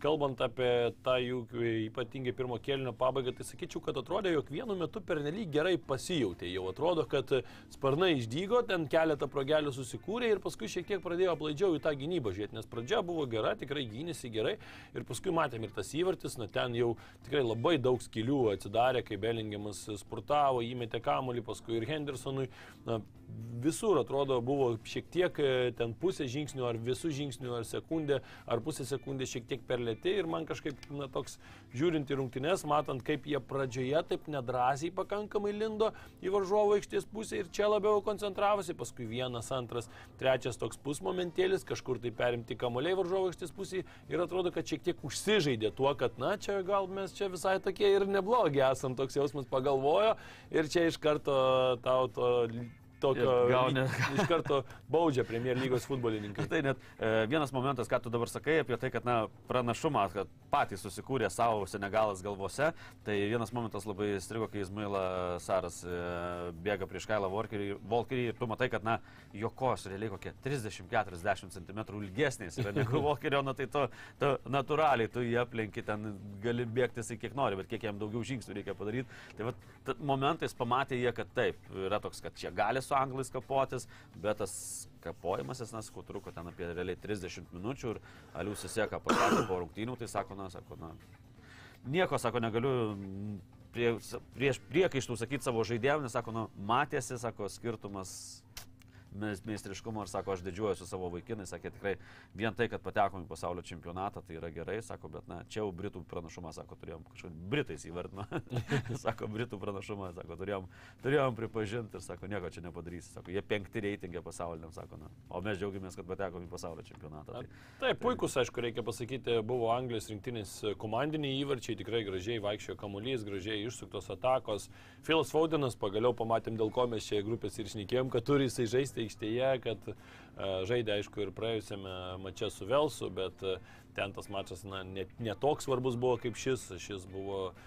kalbant apie tą jų ypatingai pirmo kėlinio pabaigą, tai sakyčiau, kad atrodė, jog vienu metu pernelyg gerai pasijautė. Jau atrodo, kad sparnai išdygo, ten keletą progelių susikūrė ir paskui šiek tiek pradėjo aplaidžiau į tą gynybą žiūrėti, nes pradžia buvo gera, tikrai gynėsi gerai ir paskui matėm ir tas įvartis, na ten jau tikrai labai daug skilių atsidarė, kai Belingiamas spurtavo, įmetė kamuolį, paskui ir Hendersonui. Na, visur atrodo buvo šiek tiek e, ten pusė žingsnių, ar visų žingsnių, ar sekundė, ar pusė sekundės šiek tiek per lėti ir man kažkaip, na, toks žiūrint į rungtynes, matant, kaip jie pradžioje taip nedrasiai pakankamai lindo į varžovo aikštės pusę ir čia labiau koncentravosi, paskui vienas, antras, trečias toks pusmomentėlis, kažkur tai perimti kamuoliai varžovo aikštės pusėje ir atrodo, kad šiek tiek užsižaidė tuo, kad, na, čia gal mes čia visai tokie ir neblogi esam, toks jausmas pagalvojo ir čia iš karto tau to tokio gauni- iš karto baudžia Premier lygos futbolininkai. Tai net e, vienas momentas, ką tu dabar sakai apie tai, kad na, pranašumą, kad patys susikūrė savo Senegalas galvose, tai vienas momentas labai strigo, kai Izmaila Saras e, bėga prieš Kailą Volkerį, ir tu matai, kad na, jo kos realiai kokie 30-40 cm ilgesnės yra negu Volkerio, na tai tu, tu natūraliai tu jį aplenki, ten gali bėgti jisai kiek nori, bet kiek jam daugiau žingsnių reikia padaryti. Tai vat, t- momentais pamatė jie, kad taip, yra toks, kad čia gali su anglais kapotis, bet tas kapojimasis, nes kuo truko ten apie realiai 30 minučių ir Alius įsėka pasakė po rungtynių, tai sako, na, sako, na, nieko, sako, negaliu prie, prieš priekaištų sakyti savo žaidėjams, nes sako, nu, matėsi, sako, skirtumas meistriškumo ir sako, aš didžiuojuosi savo vaikinai, sakė tikrai vien tai, kad patekom į pasaulio čempionatą, tai yra gerai, sako, bet na, čia jau Britų pranašumą, sako, turėjom kažkokį Britais įvardino, sako, Britų pranašumą, sako, turėjom, turėjom pripažinti ir sako, nieko čia nepadarysi, sako, jie penkti reitingė pasauliniam, sako, na, o mes džiaugiamės, kad patekom į pasaulio čempionatą. Tai, Taip, puikus, aišku, reikia pasakyti, buvo Anglijos rinktinės komandiniai įvarčiai, tikrai gražiai vaikščiojo kamuolys, gražiai išsuktos atakos. Filas Faudinas, pagaliau pamatėm, dėl ko mes čia grupės ir šnekėjom, kad turi jisai žaisti aikštėje, kad uh, žaidė aišku ir praėjusiame mače su Velsu, bet uh, ten tas mačas na, net netoks svarbus buvo kaip šis, šis buvo uh,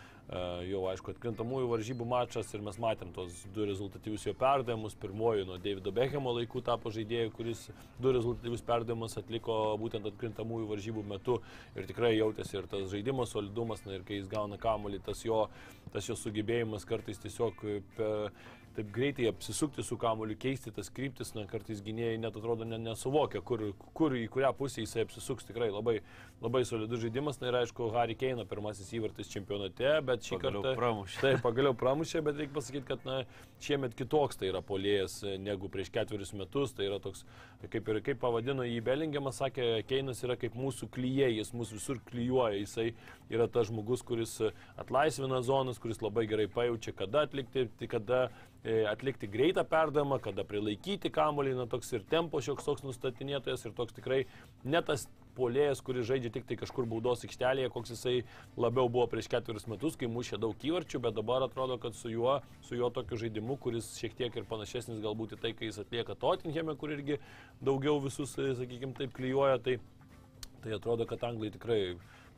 jau aišku atkrintamųjų varžybų mačas ir mes matėm tos du rezultatyvius jo perdavimus. Pirmoji nuo Davido Beckhamo laikų tapo žaidėjų, kuris du rezultatyvius perdavimus atliko būtent atkrintamųjų varžybų metu ir tikrai jautėsi ir tas žaidimo solidumas, na ir kai jis gauna kamuolį, tas jo, tas jo sugebėjimas kartais tiesiog per taip greitai apsisukti su kamuoliu, keisti tas kryptis, na, kartais gynėjai net atrodo ne, nesuvokia, kur, kur į kurią pusę jisai apsisuks. Tikrai labai, labai solidus žaidimas. Na ir aišku, Harry Keino pirmasis įvartis čempionate, bet šį Pagaliau kartą... pramušė. Taip, pagaliau pramušė, bet reikia pasakyti, kad na, šiemet kitoks tai yra polėjas negu prieš ketverius metus. Tai yra toks, kaip ir kaip pavadino jį Belingiamas, sakė, Keinas yra kaip mūsų klyjei, jis mūsų visur klyjuoja. Jisai yra tas žmogus, kuris atlaisvina zonas, kuris labai gerai pajaučia, kada atlikti, kada E, atlikti greitą perdavimą, kada prilaikyti kamuolį, na toks ir tempo šioks toks nustatinėtojas ir toks tikrai ne tas polėjas, kuris žaidžia tik tai kažkur baudos aikštelėje, koks jisai labiau buvo prieš ketverius metus, kai mušė daug įvarčių, bet dabar atrodo, kad su juo, su juo tokiu žaidimu, kuris šiek tiek ir panašesnis galbūt į tai, kai jis atlieka Tottenhame, kur irgi daugiau visus, sakykime, taip klyjuoja, tai, tai atrodo, kad anglai tikrai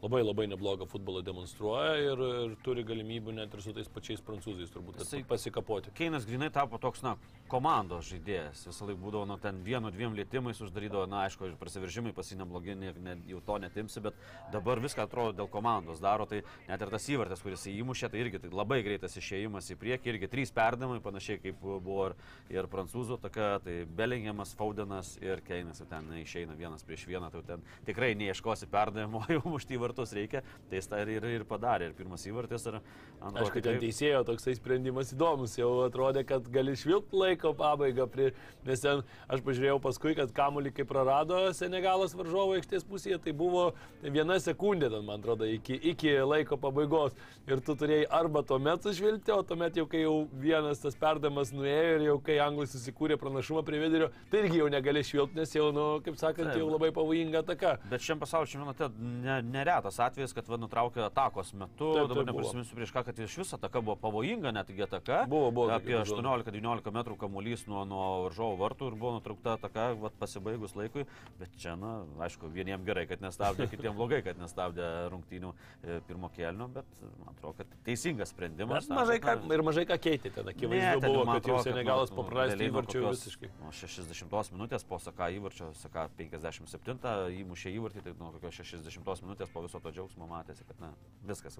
labai labai neblogą futbolą demonstruoja ir, ir turi galimybių net ir su tais pačiais prancūzais turbūt Jisai- pasikapoti. Keinas grinai tapo toks, na, komandos žaidėjas. Visą laiką būdavo, nu, ten vienu, dviem lėtymais uždarydavo, na, aišku, ir prasiveržimai pasi neblogi, ne, jau to netimsi, bet dabar viską atrodo dėl komandos daro, tai net ir tas įvartas, kuris įmušė, tai irgi tai labai greitas išėjimas į priekį, irgi trys perdavimai, panašiai kaip buvo ir, ir prancūzų tokia, tai Belingiamas, Faudenas ir Keinas ten išeina vienas prieš vieną, tai ten tikrai neieškosi perdavimo, jau mušti įvartus reikia, tai jis tą ir, ir, ir padarė, ir pirmas įvartis, ir antras. Aišku, ten teisėjo toksai sprendimas įdomus, jau atrodė, kad gali švilpti laiko pabaigą, prie, nes ten aš pažiūrėjau paskui, kad kamuolį kaip prarado Senegalas varžovo aikštės pusėje, tai buvo viena sekundė, ten, man atrodo, iki, iki laiko pabaigos. Ir tu turėjai arba tuomet sušvilpti, o tuomet jau kai jau vienas tas perdamas nuėjo ir jau kai anglai susikūrė pranašumą prie vidurio, tai irgi jau negali švilpti, nes jau, nu, kaip sakant, jau labai pavojinga ataka. Bet šiam pasaulio čempionate ne, neretas atvejis, kad va, nutraukė atakos metu. Taip, Dabar taip neprisiminsiu prieš ką, kad iš viso ataka buvo pavojinga, netgi ataka. Buvo, buvo Apie tokių epizodų. 18-19 metrų kamuolys nuo, nuo varžovo vartų ir buvo nutraukta ataka va, pasibaigus laikui. Bet čia, na, aišku, vieniems gerai, kad nestabdė, kitiems blogai, kad nestabdė rungtynių e, pirmo kelnio, bet man atrodo, kad teisingas sprendimas. Bet mažai ką, ir mažai ką keitė ten, Ne, akivaizdu ten buvo, kad jau Senegalas nuo įvarčio visiškai. Nuo 60 minutės po Saka įvarčio, Saka 57 įmušė įvartį, tai nuo kokios 60 minutės po viso to džiaugsmo matėsi, kad na, viskas,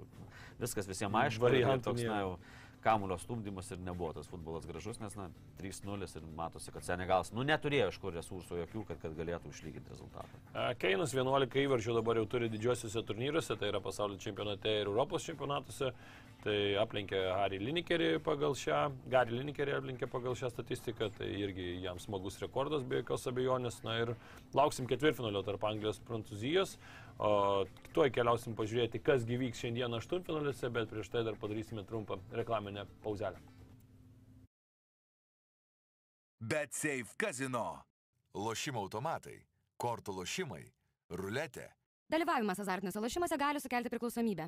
viskas visiems aišku. Variantų toks, na, jau kamulio stumdymas ir nebuvo tas futbolas gražus, nes na, 3-0 ir matosi, kad Senegalas, nu, neturėjo iš kur resursų jokių, kad, kad galėtų išlyginti rezultatą. Keinas 11 įvarčių dabar jau turi didžiosiuose turnyruose, tai yra pasaulio čempionate ir Europos čempionatuose. Tai aplenkė Harry Linekerį pagal šią, Gary Linekerį aplenkė pagal šią statistiką, tai irgi jam smagus rekordas be jokios abejonės. Na ir lauksim ketvirtfinalio tarp Anglijos ir Prancūzijos. O tuoj keliausim pažiūrėti, kas gyvyks šiandien aštuntfinaliuose, bet prieš tai dar padarysime trumpą reklaminę pauzelę. Bet Safe Casino. Lošimo automatai, kortų lošimai, ruletė. Dalyvavimas azartiniuose lošimuose gali sukelti priklausomybę.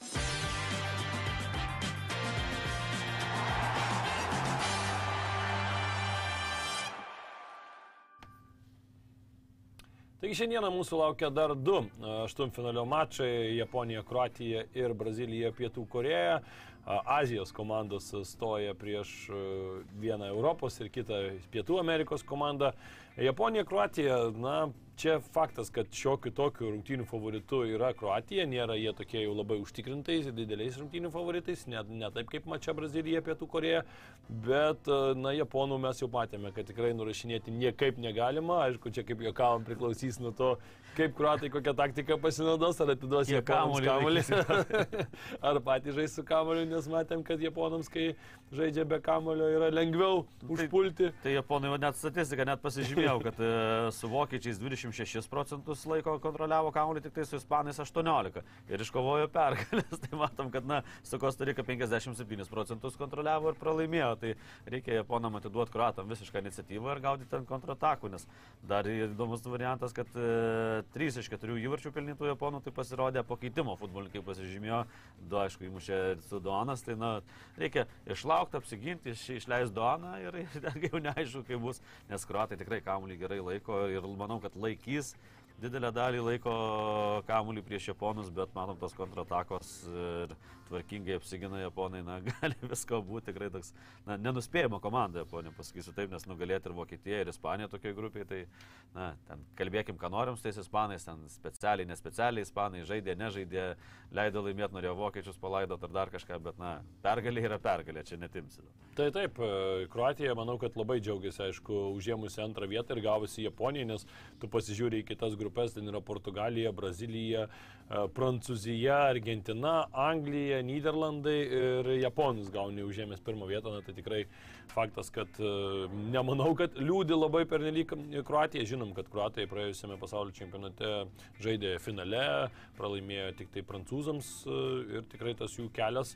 Taigi šiandieną mūsų laukia dar du a, aštuntfinalio mačai - Japonija, Kroatija ir Brazilija, Pietų Koreja. Azijos komandos stoja prieš a, vieną Europos ir kitą Pietų Amerikos komandą. Japonija, Kroatija, na, čia faktas, kad šiokiu tokiu rungtynių favoritu yra Kroatija, nėra jie tokie jau labai užtikrintais, dideliais rungtynių favoritais, ne, ne taip kaip mačia Brazilija, Pietų Koreja, bet, na, Japonų mes jau matėme, kad tikrai nurašinėti niekaip negalima, aišku, čia kaip juokavom priklausys nuo to, kaip kruatai kokią taktiką pasinaudos, ar atiduos Jie kamuolį ar patys žais su kamuoliu, nes matėm, kad japonams, kai žaidžia be kamuolio, yra lengviau užpulti. Tai japonai va net statistiką net pasižymėjau, kad e, su vokiečiais 26 procentus laiko kontroliavo kamuolį, tik tai su ispanais 18 ir iškovojo pergalės. Tai matom, kad na, su Kostarika 57 procentus kontroliavo ir pralaimėjo. Tai reikia japonam atiduoti kruatam visišką iniciatyvą ir gaudyti ten kontratakų, nes dar įdomus variantas, kad e, 3 iš 4 įvarčių pelnytų japonų tai pasirodė po keitimo futbolininkai pasižymėjo, du aišku įmušė Sudonas, tai na, reikia išlaukti, apsiginti, iš, išleisti Doną ir, ir jau neaišku, kaip bus, nes kruatai tikrai kamuolį gerai laiko ir manau, kad laikys didelę dalį laiko kamuolį prieš japonus, bet matom tos kontratakos ir tvarkingai apsigina japonai, na, gali visko būti tikrai toks, na, nenuspėjama komanda Japonija, pasakysiu taip, nes nugalėti ir Vokietija, ir Ispanija tokioje grupėje, tai, na, ten kalbėkim, ką norim su tais ispanais, ten specialiai, nespecialiai ispanai žaidė, nežaidė, leido laimėti, norėjo vokiečius palaidoti ar dar kažką, bet, na, pergalė yra pergalė, čia netimsi. Tai taip, e, Kroatija, manau, kad labai džiaugiasi, aišku, užėmusi antrą vietą ir gavusi Japoniją, nes tu pasižiūrė į kitas grupės, ten yra Portugalija, Brazilija, e, Prancūzija, Argentina, Anglija, Niderlandai ir Japonis gauni užėmęs pirmą vietą, na tai tikrai faktas, kad e, nemanau, kad liūdi labai pernelyg Kroatija. Žinom, kad Kroatija praėjusiame pasaulio čempionate žaidė finale, pralaimėjo tik tai prancūzams e, ir tikrai tas jų kelias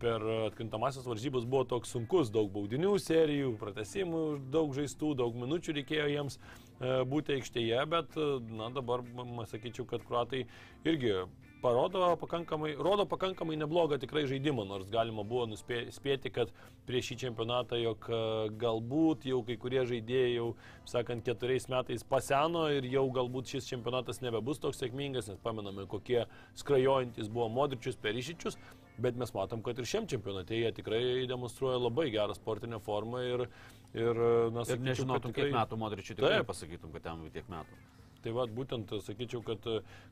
per atkintamasias varžybas buvo toks sunkus, daug baudinių serijų, pratesimų, daug žaistų, daug minučių reikėjo jiems būti aikštėje, bet na, dabar, sakyčiau, kad kruatai irgi parodo pakankamai, rodo pakankamai neblogą tikrai žaidimą, nors galima buvo nuspėti, kad prieš šį čempionatą, jog e, galbūt jau kai kurie žaidėjai jau, sakant, keturiais metais paseno ir jau galbūt šis čempionatas nebebus toks sėkmingas, nes pamename, kokie skrajojantis buvo Modričius per išičius, bet mes matom, kad ir šiam čempionate jie tikrai demonstruoja labai gerą sportinę formą ir, ir, na, sakyčiau, ir nežinotum, tikrai... kiek metų Modričiui tikrai Taip. pasakytum, kad jam tiek metų. Tai vad būtent sakyčiau, kad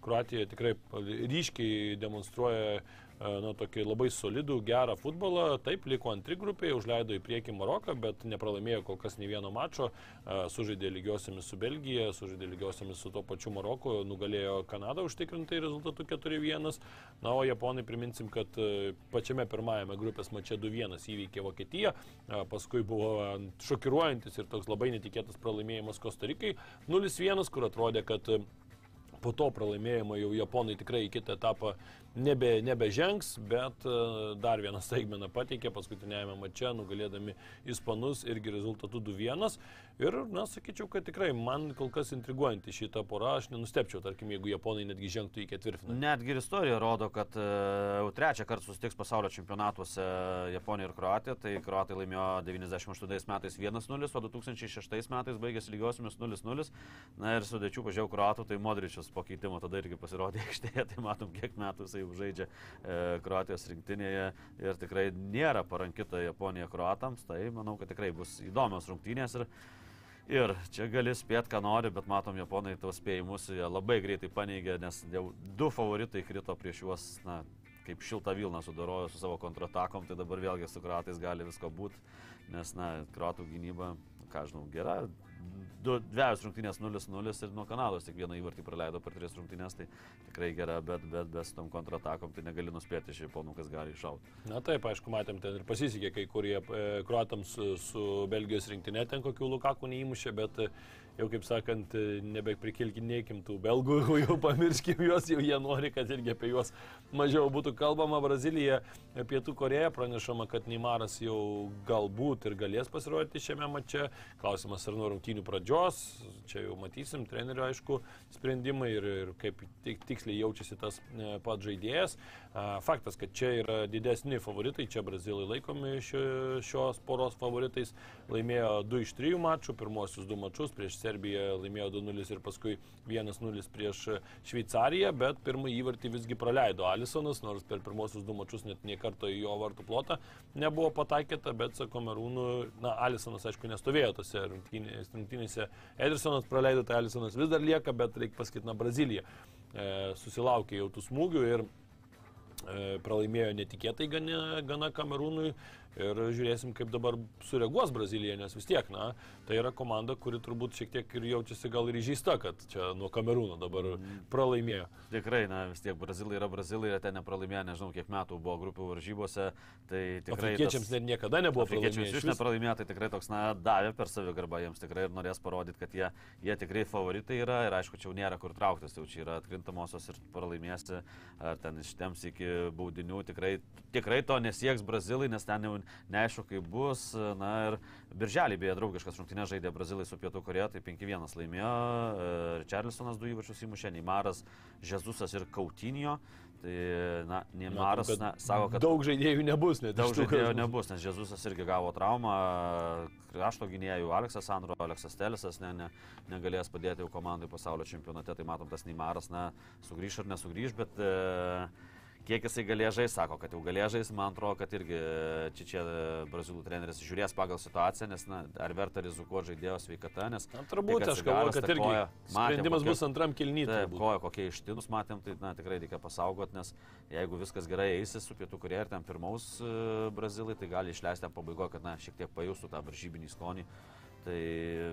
Kroatija tikrai ryškiai demonstruoja na, tokį labai solidų, gerą futbolą. Taip, liko antri grupėje, užleido į priekį Maroką, bet nepralaimėjo kol kas nei vieno mačo. Sužaidė lygiosiamis su Belgija, sužaidė lygiosiamis su to pačiu Maroku, nugalėjo Kanadą užtikrintai rezultatu 4-1. Na, o Japonai priminsim, kad pačiame pirmajame grupės mače 2-1 įveikė Vokietiją, paskui buvo šokiruojantis ir toks labai netikėtas pralaimėjimas Kostarikai 0-1, kur atrodė, kad po to pralaimėjimo jau Japonai tikrai į kitą etapą nebe, nebežengs, bet e, dar vieną staigmeną pateikė paskutinėjame mače, nugalėdami Ispanus irgi rezultatu 2-1. Ir, na, sakyčiau, kad tikrai man kol kas intriguojanti šitą porą, aš nenustepčiau, tarkim, jeigu Japonai netgi žengtų į ketvirtfinalį. Netgi ir istorija rodo, kad e, jau trečią kartą susitiks pasaulio čempionatuose Japonija ir Kroatija, tai Kroatai laimėjo 98 metais 1-0, o 2006 metais baigėsi lygiosiomis 0-0. Na ir sudėčių pažiūrėjau Kroatų, tai Modričius po keitimo tada irgi pasirodė aikštėje, tai matom, kiek metų jisai jau žaidžia e, Kroatijos rinktinėje ir tikrai nėra parankita Japonija Kroatams, tai manau, kad tikrai bus įdomios rungtynės. Ir, Ir čia gali spėti, ką nori, bet matom, japonai tuos spėjimus labai greitai paneigė, nes jau du favoritai krito prieš juos, na, kaip šiltą Vilną sudarojo su savo kontratakom, tai dabar vėlgi su kratais gali visko būti, nes, na, kratų gynyba, ką žinau, gera, dviejus rungtynės 0-0 ir nuo Kanados tik vieną įvartį praleido per tris rungtynės, tai tikrai gera, bet, bet be su tom kontratakom tai negali nuspėti iš japonų, kas gali iššauti. Na taip, aišku, matėm ten ir pasisekė, kai kurie e, kruatams su, Belgijos rinktinė ten kokių lukakų neįmušė, bet jau kaip sakant, nebeprikilkinėkim tų belgų, jau pamirškim juos, jau jie nori, kad irgi apie juos mažiau būtų kalbama. Brazilija, Pietų Koreja pranešama, kad Neimaras jau galbūt ir galės pasirodyti šiame mače. Klausimas ar nuo rungtynių pradžios, čia jau matysim, trenerio aišku sprendimai ir, ir kaip tiksliai jaučiasi tas e, pats žaidėjas. Faktas, kad čia yra didesni favoritai, čia brazilai laikomi šios poros favoritais, laimėjo 2 iš 3 mačų, pirmosius 2 mačus prieš Serbija laimėjo 2-0 ir paskui 1-0 prieš Šveicariją, bet pirmąjį įvartį visgi praleido Alisonas, nors per pirmosius du mačius net nie karto į jo vartų plotą nebuvo pataikyta, bet su Kamerūnu, na, Alisonas aišku nestovėjo tose rungtynėse. Edersonas praleido, tai Alisonas vis dar lieka, bet reikia pasakyti, na, Brazilija e, susilaukė jau tų smūgių ir pralaimėjo netikėtai gana, gana Kamerūnui ir žiūrėsim, kaip dabar sureaguos Brazilija, nes vis tiek, na, tai yra komanda, kuri turbūt šiek tiek ir jaučiasi gal ir įžeista, kad čia nuo Kamerūno dabar pralaimėjo. Tikrai, na vis tiek Brazilai yra Brazilai, ten nepralaimėjo, nežinau kiek metų buvo grupių varžybose, tai tikrai... Afrikiečiams tas- net niekada nebuvo pralaimėję. iš nepralaimėjo, tai tikrai toks, na, davė per savigarbą jiems tikrai ir norės parodyti, kad jie, jie tikrai favoritai yra ir aišku, čia jau nėra kur trauktis, jau čia yra atkrintamosios ir pralaimėsi, ar ten ištems iki baudinių, tikrai, tikrai to nesieks Brazilai, nes ten jau neaišku, kaip bus. Na ir birželį beje draugiškas rungtynės žaidė Brazilai su Pietų Koreja, tai 5-1 laimėjo, Čarlisonas du įvarčius įmušė, Neimaras, Žezusas ir Kautinio. Tai, na, Neimaras, na, sako, kad Daug žaidėjų nebus, net Daug žaidėjų nebus, nes Jėzusas irgi gavo traumą, krašto gynėjų Aleksas Andro, Aleksas Telisas ne, ne, negalės padėti jau komandai pasaulio čempionate, tai matom tas Neimaras, na, sugrįž ar nesugrįž, bet e, kiek jisai galės žaisti, sako, kad jau galės žaisti, man atrodo, kad irgi čia čia brazilų treneris žiūrės pagal situaciją, nes, na, ar verta rizikuoti žaidėjo sveikata, nes... Na, turbūt tik aš galvoju, kad irgi koją, matėm, sprendimas kokia- bus antram kilnytui. Taip, koja kokie ištinus matėm, tai na, tikrai reikia pasaugot, nes jeigu viskas gerai eisis su Pietų Korėja ir ten pirmaus e, brazilai, tai gali išleisti ten pabaigoje, kad na, šiek tiek pajustų tą varžybinį skonį. Tai,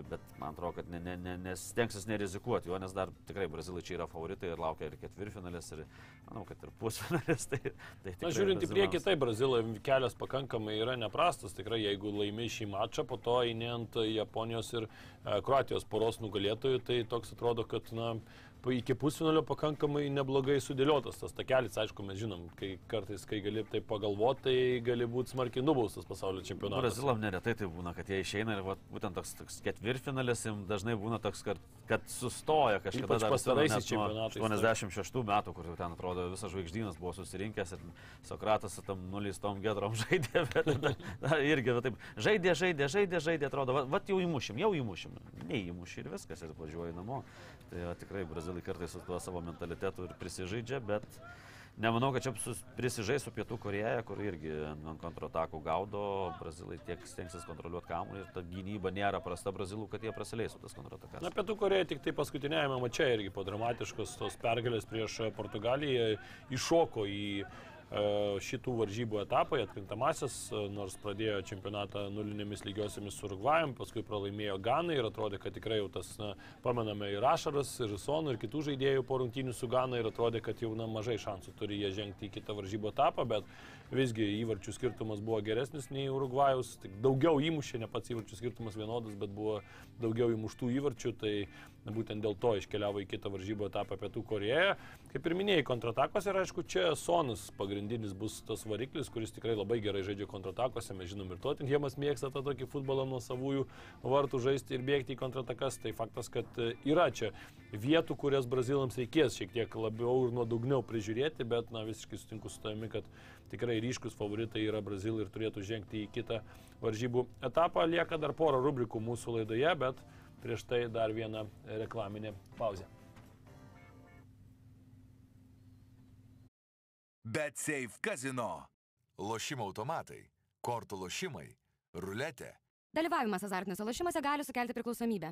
bet man atrodo, kad ne, ne, ne, nesitengsis nerizikuoti jo, nes dar tikrai brazilai čia yra favoritai ir laukia ir ketvirtfinalis, ir manau, kad ir pusfinalis. Tai, tai Na, žiūrint į priekį, tai Brazilai kelias pakankamai yra neprastas. Tikrai, jeigu laimė šį mačą, po to eini ant Japonijos ir e, Kroatijos poros nugalėtojų, tai toks atrodo, kad, na, iki pusfinalio pakankamai neblogai sudėliotas tas takelis. Aišku, mes žinom, kai kartais, kai gali taip pagalvoti, tai gali būti smarkiai nubaustas pasaulio čempionatas. Brazilam neretai tai būna, kad jie išeina ir vat, būtent toks, toks ketvirtfinalis jiems dažnai būna toks, kad, kad sustoja kažkada dar pastaraisiais čempionatais, 86 metų, kur ten atrodo visas žvaigždynas buvo susirinkęs ir Sokratas su tam nuleistom gedrom žaidė, bet tada, na, irgi va, taip, žaidė, žaidė, žaidė, žaidė, atrodo, va, va jau įmušim, jau įmušim, neįmušim ir viskas ir važiuoja namo. Tai va, tikrai brazilai kartais su tuo savo mentalitetu ir prisižaidžia, bet Nemanau, kad čia prisižais su Pietų Koreja, kur irgi ant kontratakų gaudo, brazilai tiek stengsis kontroliuoti kamuolį ir ta gynyba nėra prasta brazilų, kad jie prasileisų tas kontratakas. Na, Pietų Koreja tik tai paskutinėjame mače irgi po dramatiškos tos pergalės prieš Portugaliją iššoko į šitų varžybų etapą, į atkrintamasis, e, nors pradėjo čempionatą nulinėmis lygiosiamis su Urugvajum, paskui pralaimėjo Ganai ir atrodė, kad tikrai jau tas, na, pamename ir Ašaras, ir Sonų, ir kitų žaidėjų po rungtynių su Gana ir atrodė, kad jau na, mažai šansų turi jie žengti į kitą varžybų etapą, bet visgi įvarčių skirtumas buvo geresnis nei Urugvajus, tik daugiau įmušė, ne pats įvarčių skirtumas vienodas, bet buvo daugiau įmuštų įvarčių, tai būtent dėl to iškeliavo į kitą varžybų etapą Pietų Korejoje. Kaip ir minėjai, kontratakos ir aišku, čia Sonas pagrindinis bus tas variklis, kuris tikrai labai gerai žaidžia kontratakose, mes žinom ir Tottenhamas mėgsta tą tokį futbolą nuo savųjų vartų žaisti ir bėgti į kontratakas, tai faktas, kad e, yra čia vietų, kurias brazilams reikės šiek tiek labiau ir nuodugniau prižiūrėti, bet na, visiškai sutinku su tavimi, kad tikrai ryškus favoritai yra brazilai ir turėtų žengti į kitą varžybų etapą. Lieka dar porą rubrikų mūsų laidoje, bet prieš tai dar viena reklaminė pauzė. Bet Safe Casino. Lošimo automatai, kortų lošimai, ruletė. Dalyvavimas azartiniuose lošimuose gali sukelti priklausomybę.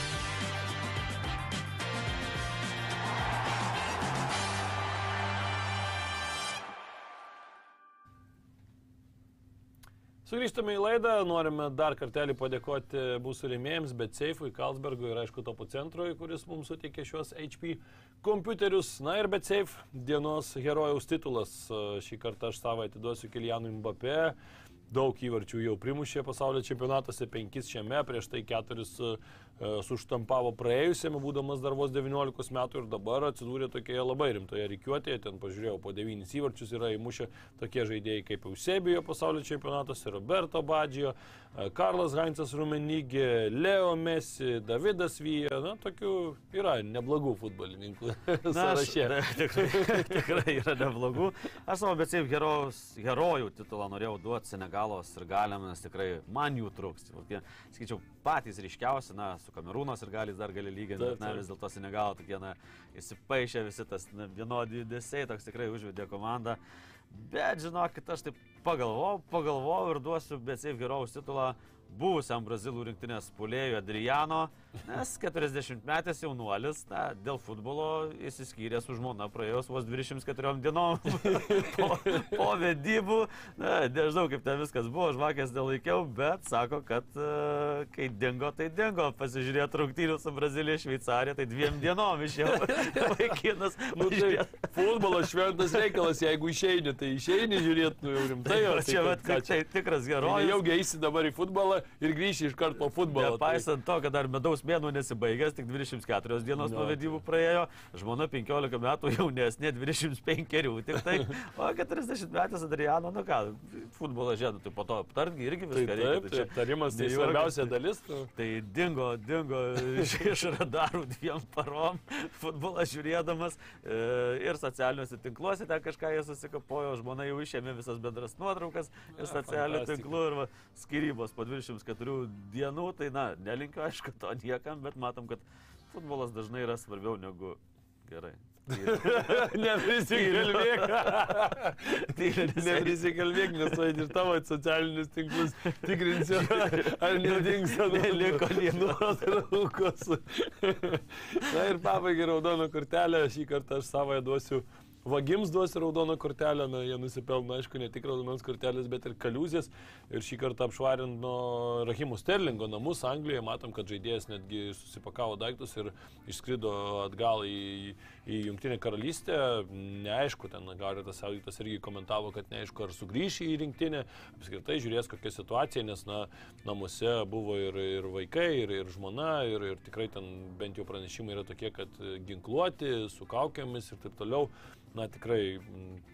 Sugrįžtame į laidą, norime dar kartelį padėkoti mūsų rėmėjams, bet Seifui, Kalsbergui ir aišku topo centrui, kuris mums suteikė šios HP kompiuterius. Na ir bet Seif dienos herojaus titulas. Šį kartą aš savo atiduosiu Kilianui Mbappé. Daug įvarčių jau primušė pasaulio čempionatuose, penkis šiame, prieš tai keturis suštampavo praėjusiame, būdamas dar vos 19 metų ir dabar atsidūrė tokioje labai rimtoje reikiuotėje. Ten pažiūrėjau, po 9 įvarčius yra įmušę tokie žaidėjai kaip Eusebijo pasaulio čempionatas, Roberto Badžio, e, Karlas Heinzas Rumenygė, Leo Messi, Davidas Vyja. Na, tokių yra neblogų futbolininkų sąraše. Aš, tikrai, tikrai yra neblogų. Aš savo, bet šiaip herojaus, herojų titulą norėjau duoti Senegalos ir galiam, nes tikrai man jų trūks. Skaičiau, patys ryškiausi, na, su Kamerūnos ir galis dar gali lyginti, bet na, vis dėlto Senegalo tokie, na, įsipaišė visi tas na, vienodi judesiai, toks tikrai užvedė komandą. Bet žinokit, aš taip pagalvojau, pagalvojau ir duosiu Betseif Herojaus titulą buvusiam brazilų rinktinės pulėjui Adriano, nes 40 metės jaunuolis na, dėl futbolo įsiskyrė su žmona praėjus vos 24 dienom po, po vedybų. Na, nežinau, kaip ten viskas buvo, žvakės dėl laikiau, bet sako, kad uh, kai dingo, tai dingo. Pasižiūrėjo trungtynių su Brazilija, Šveicarija, tai dviem dienom išėjo vaikinas. Nu, tai futbolas šventas reikalas, jeigu išeini, tai išeini žiūrėti, nu jau rimtai. Tai, čia, bet, tai, tai tikras herojus. Jau geisi dabar į futbolą ir grįši iš karto po futbolo. Nepaisant to, kad dar medaus mėnuo nesibaigęs, tik 24 dienos no. po vedybų praėjo, žmona 15 metų jaunesnė, 25, tik tai, o 40 metais Adriano, nu ką, futbolo žiedu, tai po to aptargi irgi viską tai, reikia. Taip, tai aptarimas tai svarbiausia dalis. Tu. Tai dingo, dingo iš, radarų dviem parom, futbolą žiūrėdamas e, ir socialiniuose tinkluose ten kažką jie susikapojo, žmona jau išėmė visas bendras nuotraukas iš socialinių tinklų ir va, skirybos po 24 dienų, tai na, nelinkiu aišku to niekam, bet matom, kad futbolas dažnai yra svarbiau negu gerai. Neprisikalbėk. Neprisikalbėk, nes tu ir tavo socialinius tinklus tikrinsiu, ar nedingsta neliko nuotraukos. Na ir pabaigai raudoną kortelę, šį kartą aš savoje duosiu Vagims duosi raudoną kortelę, na, jie nusipelno, aišku, ne tik raudonos kortelės, bet ir kaliuzės. Ir šį kartą apšvarino Rahimų Sterlingo namus Anglijoje. Matom, kad žaidėjas netgi susipakavo daiktus ir išskrido atgal į, į Junktinę karalystę. Neaišku, ten Garitas Auditas irgi komentavo, kad neaišku, ar sugrįš į rinktinę. Apskritai žiūrės, kokia situacija, nes na, namuose buvo ir, ir vaikai, ir, ir žmona, ir, ir tikrai ten bent jau pranešimai yra tokie, kad ginkluoti, su kaukiamis ir taip toliau na tikrai,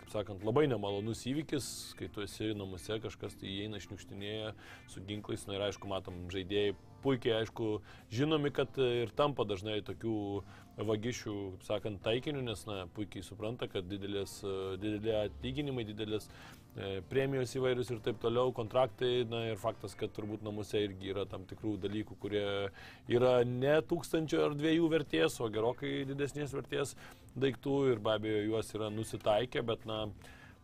kaip sakant, labai nemalonus įvykis, kai tu esi namuose, kažkas tai įeina šniukštinėje su ginklais, na ir aišku, matom, žaidėjai puikiai, aišku, žinomi, kad ir tampa dažnai tokių vagišių, kaip sakant, taikiniu, nes, na, puikiai supranta, kad didelės, didelė atlyginimai, didelės e, premijos įvairius ir taip toliau, kontraktai, na ir faktas, kad turbūt namuose irgi yra tam tikrų dalykų, kurie yra ne tūkstančio ar dviejų vertės, o gerokai didesnės vertės daiktų ir be abejo juos yra nusitaikę, bet, na,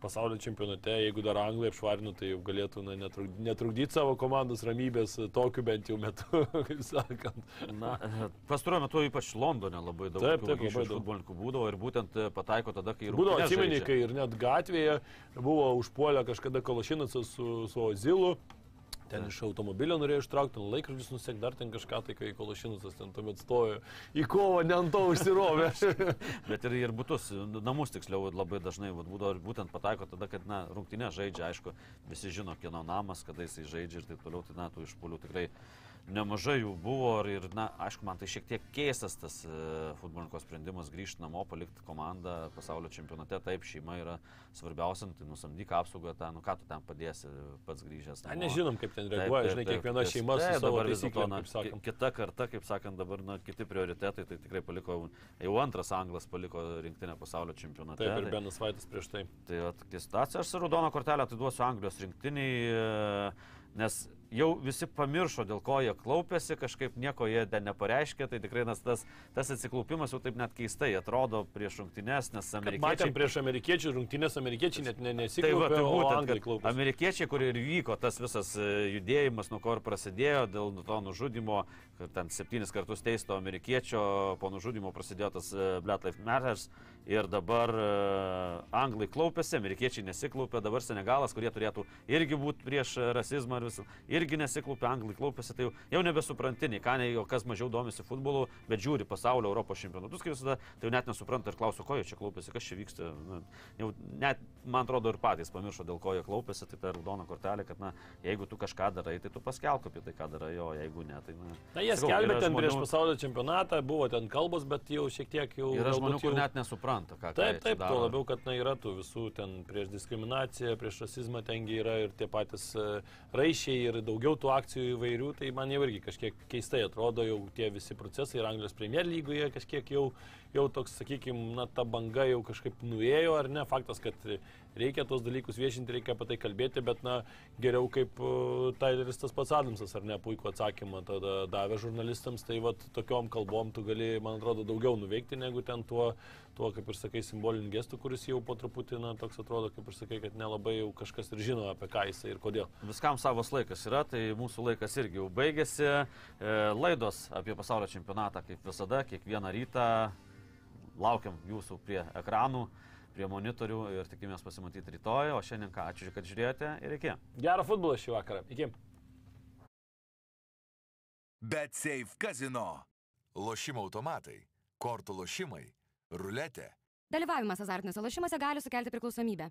pasaulio čempionate, jeigu dar anglai apšvarino, tai jau galėtų na, netrukdyti savo komandos ramybės tokiu bent jau metu, kaip sakant. Na, pastaruoju metu ypač Londone labai daug, taip, taip, labai daug futbolininkų būdavo ir būtent e, pataiko tada, kai ir... Būdavo atsimeni, kai ir net gatvėje buvo užpuolę kažkada Kalašinas su, su Ozilu. Ten iš automobilio norėjo ištraukti, laikrodžius nusek dar ten kažką, tai kai Kološinusas ten tuomet stojo į kovą, ne ant to užsirovė. Bet ir, ir būtus, namus tiksliau labai dažnai būdavo būtent pataiko tada, kad na, rungtinė žaidžia, aišku, visi žino, kieno namas, kada jisai žaidžia ir taip toliau, tai na, tų išpolių tikrai nemažai jų buvo ir, na, aišku, man tai šiek tiek keistas tas e, futbolininko sprendimas grįžti namo, palikti komandą pasaulio čempionate. Taip, šeima yra svarbiausia, nu, tai nusamdyk apsaugą, tą, nu ką tu ten padėsi pats grįžęs. Na, nežinom, kaip ten reaguoja, žinai, kiekviena šeima su savo taisyklėm, kaip sakant. Kita karta, kaip sakant, dabar, na, kiti prioritetai, tai tikrai paliko, jau antras anglas paliko rinktinę pasaulio čempionate. Taip, ir tai, Benas Vaitas prieš tai. Tai tokia situacija, aš su raudono kortelę atiduosiu Anglijos rinktiniai, e, nes jau visi pamiršo, dėl ko jie klaupėsi, kažkaip nieko jie ten nepareiškė, tai tikrai nas, tas, tas atsiklaupimas jau taip net keistai atrodo prieš rungtynės, nes amerikiečiai... Matėm prieš amerikiečių rungtynės, amerikiečiai net ne, nesiklaupė, tai va, tai būtent, klaupėsi. Amerikiečiai, kur ir vyko tas visas e, judėjimas, nuo ko ir prasidėjo, dėl to nužudimo, ten septynis kartus teisto amerikiečio, po nužudimo prasidėjo tas e, Black Lives Matters ir dabar uh, anglai klaupėsi, amerikiečiai nesiklaupė, dabar Senegalas, kurie turėtų irgi būti prieš rasizmą ir, vis, ir irgi nesiklaupia, anglai klaupiasi, tai jau, jau nebesupranti, nei ką, nei kas mažiau domisi futbolu, bet žiūri pasaulio Europos čempionatus, kai visada, tai jau net nesupranta ir klauso, ko jie čia klaupiasi, kas čia vyksta. Na, jau net, man atrodo, ir patys pamiršo, dėl ko jie klaupiasi, tai ta raudona kortelė, kad, na, jeigu tu kažką darai, tai tu paskelbk apie tai, ką darai, o jeigu ne, tai, na... Na, jie skelbė ten žmonių- prieš pasaulio čempionatą, buvo ten kalbos, bet jau šiek tiek jau... Yra žmonių, kur jau- net nesupranta, ką Taip, taip, tuo labiau, kad na, yra tų visų ten prieš diskriminaciją, prieš rasizmą tengi yra ir tie patys e, raišiai ir daugiau tų akcijų įvairių, tai man jau irgi kažkiek keistai atrodo jau tie visi procesai ir Anglijos Premier lygoje kažkiek jau, jau toks, sakykime, na ta banga jau kažkaip nuėjo, ar ne, faktas, kad reikia tos dalykus viešinti, reikia apie tai kalbėti, bet na geriau kaip uh, Tyleris tas pats Adamsas, ar ne, puikų atsakymą tada davė žurnalistams, tai vad tokiom kalbom tu gali, man atrodo, daugiau nuveikti negu ten tuo, tuo kaip ir sakai, simboliniu gestu, kuris jau po truputį, na, toks atrodo, kaip ir sakai, kad nelabai jau kažkas ir žino apie ką jisai ir kodėl. Viskam savas laikas yra, tai mūsų laikas irgi jau baigėsi. E, laidos apie pasaulio čempionatą, kaip visada, kiekvieną rytą. Laukiam jūsų prie ekranų, prie monitorių ir tikimės pasimatyti rytoj. O šiandien ką, ačiū, kad žiūrėjote ir iki. Gerą futbolą šį vakarą. Iki. Bet Safe Casino. Lošimo automatai, kortų lošimai, ruletė. Dalyvavimas azartiniuose lošimuose gali sukelti priklausomybę.